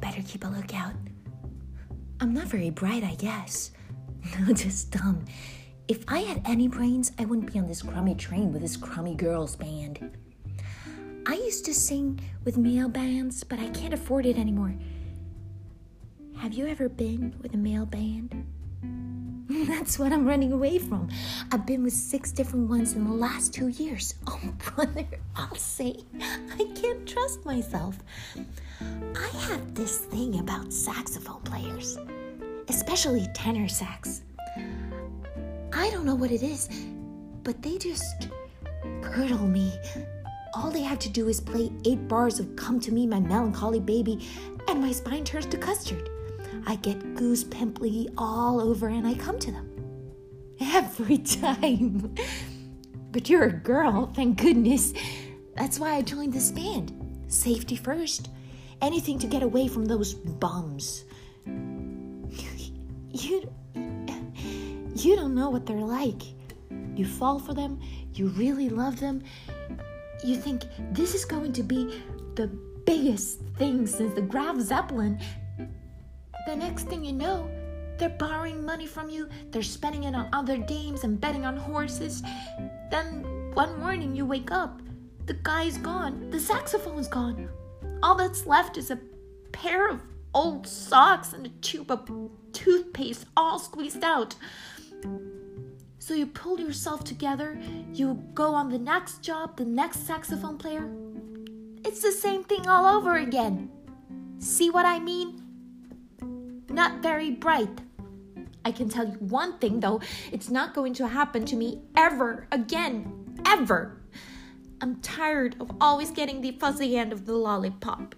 better keep a lookout. I'm not very bright, I guess. No, just dumb. If I had any brains, I wouldn't be on this crummy train with this crummy girls band. I used to sing with male bands, but I can't afford it anymore. Have you ever been with a male band? That's what I'm running away from. I've been with six different ones in the last two years. Oh, brother, I'll say, I can't trust myself. I have this thing about saxophone players, especially tenor sax. I don't know what it is, but they just curdle me. All they have to do is play eight bars of Come to Me, My Melancholy Baby, and my spine turns to custard. I get goose pimply all over and I come to them. Every time. But you're a girl, thank goodness. That's why I joined this band. Safety first. Anything to get away from those bums. You you don't know what they're like. You fall for them, you really love them. You think this is going to be the biggest thing since the Graf Zeppelin. The next thing you know, they're borrowing money from you, they're spending it on other dames and betting on horses. Then one morning you wake up, the guy's gone, the saxophone's gone. All that's left is a pair of old socks and a tube of toothpaste all squeezed out. So you pull yourself together, you go on the next job, the next saxophone player. It's the same thing all over again. See what I mean? Not very bright. I can tell you one thing though, it's not going to happen to me ever again. Ever. I'm tired of always getting the fuzzy end of the lollipop.